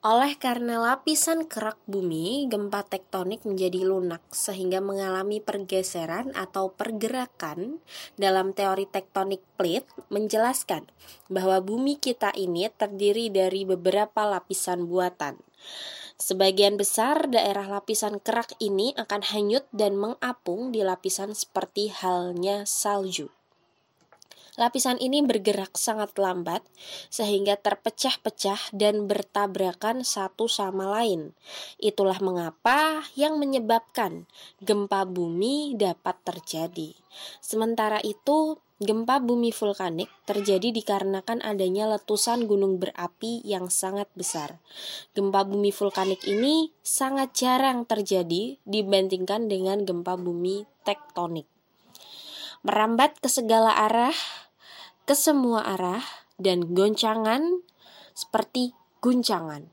Oleh karena lapisan kerak bumi, gempa tektonik menjadi lunak sehingga mengalami pergeseran atau pergerakan. Dalam teori tektonik plate menjelaskan bahwa bumi kita ini terdiri dari beberapa lapisan buatan. Sebagian besar daerah lapisan kerak ini akan hanyut dan mengapung di lapisan seperti halnya salju. Lapisan ini bergerak sangat lambat sehingga terpecah-pecah dan bertabrakan satu sama lain. Itulah mengapa yang menyebabkan gempa bumi dapat terjadi. Sementara itu, gempa bumi vulkanik terjadi dikarenakan adanya letusan gunung berapi yang sangat besar. Gempa bumi vulkanik ini sangat jarang terjadi dibandingkan dengan gempa bumi tektonik merambat ke segala arah ke semua arah dan goncangan seperti guncangan.